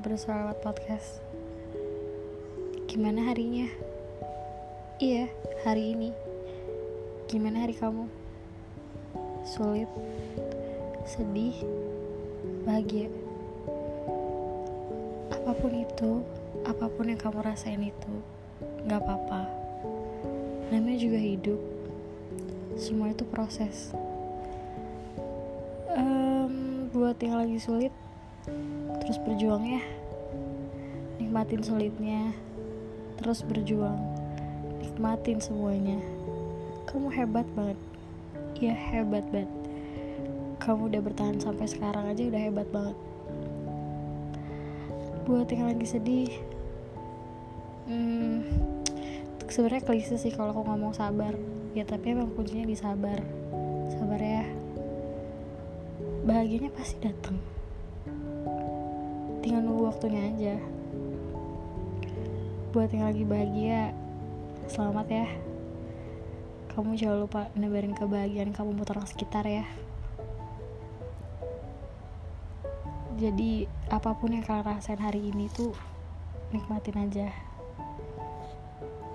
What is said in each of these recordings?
bersuara lewat podcast. Gimana harinya? Iya, hari ini. Gimana hari kamu? Sulit, sedih, bahagia. Apa pun itu, apa pun yang kamu rasain itu, gak apa-apa. Namanya juga hidup. Semua itu proses. Buat yang lagi sulit, terus berjuang ya. Nikmatin sulitnya. Terus berjuang. Nikmatin semuanya. Kamu hebat banget. Ya hebat banget. Kamu udah bertahan sampai sekarang aja udah hebat banget. Buat yang lagi sedih hmm, sebenarnya klise sih kalau aku ngomong sabar. Ya tapi emang kuncinya di sabar. Sabar ya. Bahagianya pasti datang tinggal nunggu waktunya aja. Buat yang lagi bahagia selamat ya. Kamu jangan lupa nebarin kebahagiaan kamu buat orang sekitar ya. Jadi apa pun yang kalian rasain hari ini tuh nikmatin aja.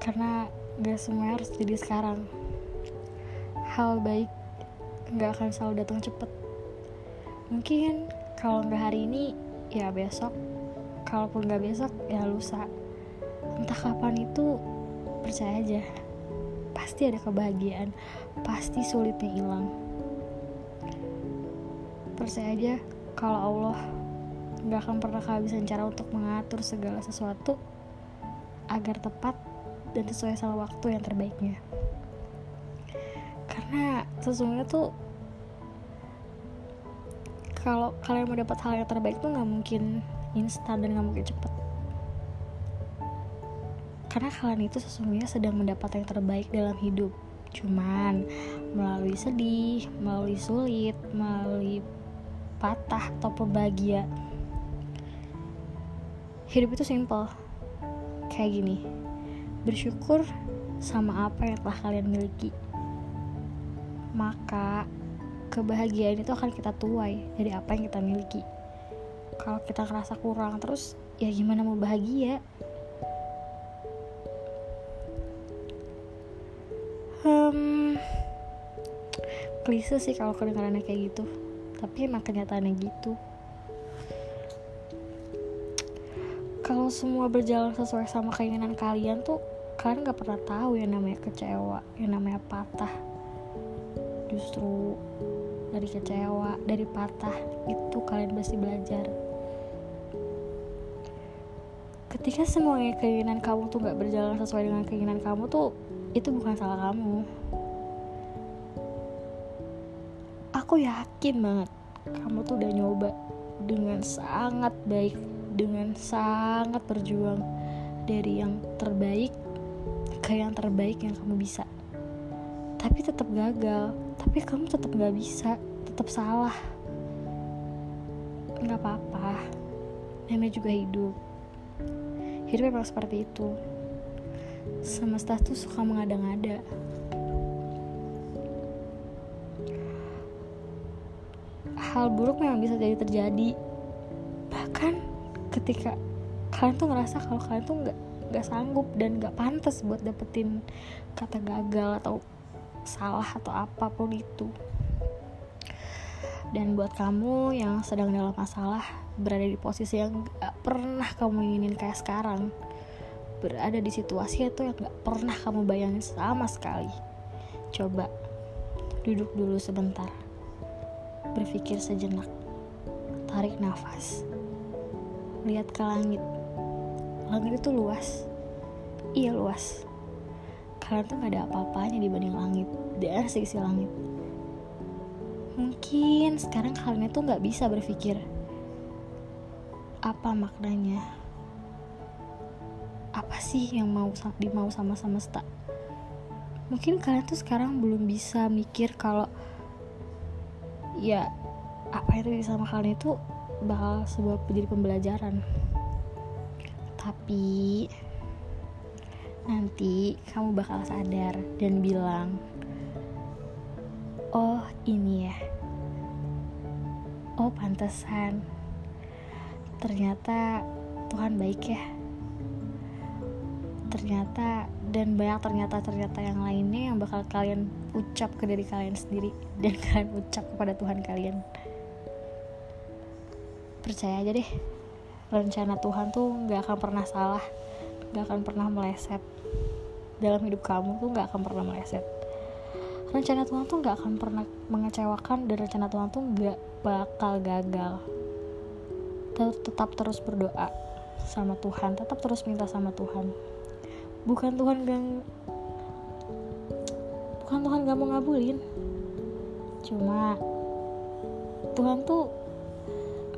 Karena gak semua harus jadi sekarang. Hal baik gak akan selalu datang cepet. Mungkin kalau nggak hari ini ya besok. Kalaupun nggak besok ya lusa. Entah kapan itu percaya aja. Pasti ada kebahagiaan. Pasti sulitnya hilang. Percaya aja kalau Allah nggak akan pernah kehabisan cara untuk mengatur segala sesuatu agar tepat dan sesuai sama waktu yang terbaiknya. Karena sesungguhnya tuh kalau kalian mau dapat hal yang terbaik tuh nggak mungkin instan dan nggak mungkin cepet. Karena kalian itu sesungguhnya sedang mendapat yang terbaik dalam hidup. Cuman melalui sedih melalui sulit melalui patah atau bahagia hidup itu simple. Kayak gini bersyukur sama apa yang telah kalian miliki. Maka kebahagiaan itu akan kita tuai dari apa yang kita miliki. Kalau kita ngerasa kurang terus ya gimana mau bahagia? Hmm, klise sih kalau kedengarannya kayak gitu. Tapi emang kenyataannya gitu. Kalau semua berjalan sesuai sama keinginan kalian tuh kalian gak pernah tahu yang namanya kecewa yang namanya patah justru dari kecewa, dari patah, itu kalian pasti belajar. Ketika semuanya keinginan kamu tuh gak berjalan sesuai dengan keinginan kamu tuh, itu bukan salah kamu. Aku yakin banget, kamu tuh udah nyoba dengan sangat baik, dengan sangat berjuang dari yang terbaik ke yang terbaik yang kamu bisa tapi tetap gagal. Tapi kamu tetap gak bisa. Tetap salah. Nggak apa-apa. Namanya juga hidup. Hidup memang seperti itu. Semesta tuh suka mengada-ngada. Hal buruk memang bisa jadi terjadi. Bahkan ketika kalian tuh ngerasa kalau kalian tuh nggak nggak sanggup dan nggak pantas buat dapetin kata gagal atau salah atau apa pun itu. Dan buat kamu yang sedang dalam masalah berada di posisi yang gak pernah kamu inginin kayak sekarang berada di situasi itu yang gak pernah kamu bayangin sama sekali coba duduk dulu sebentar. Berpikir sejenak. Tarik nafas. Lihat ke langit. Langit itu luas. Iya luas kalian tuh gak ada apa-apanya dibanding langit. Dan sisi langit. Mungkin sekarang kalian itu gak bisa berpikir apa maknanya. Apa sih yang mau dimau sama semesta? Mungkin kalian tuh sekarang belum bisa mikir kalau ya apa yang terjadi sama kalian itu bakal sebuah menjadi pembelajaran. Tapi nanti kamu bakal sadar dan bilang, "Oh, ini ya. Oh, pantesan. Ternyata Tuhan baik ya ternyata dan banyak ternyata ternyata yang lainnya yang bakal kalian ucap ke diri kalian sendiri dan kalian ucap kepada Tuhan kalian percaya aja deh rencana Tuhan tuh nggak akan pernah salah nggak akan pernah meleset dalam hidup kamu tuh nggak akan pernah meleset. Rencana Tuhan tuh nggak akan pernah mengecewakan dan rencana Tuhan tuh nggak bakal gagal. Tetap terus berdoa sama Tuhan tetap terus minta sama Tuhan. Bukan Tuhan gak bukan Tuhan gak mau ngabulin. Cuma Tuhan tuh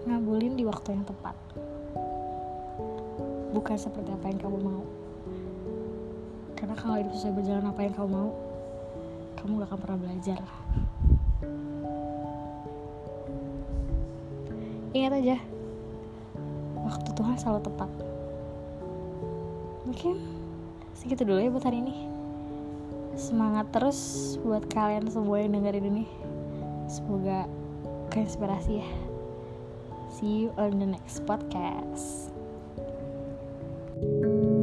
ngabulin di waktu yang tepat bukan seperti apa yang kamu mau. Karena kalau hidup sesuai berjalan apa yang kamu mau kamu gak akan pernah belajar. Ingat aja waktu Tuhan selalu tepat. Mungkin segitu dulu ya buat hari ini. Semangat terus buat kalian semua yang dengerin ini. Semoga keinspirasi ya. See you on the next podcast thank you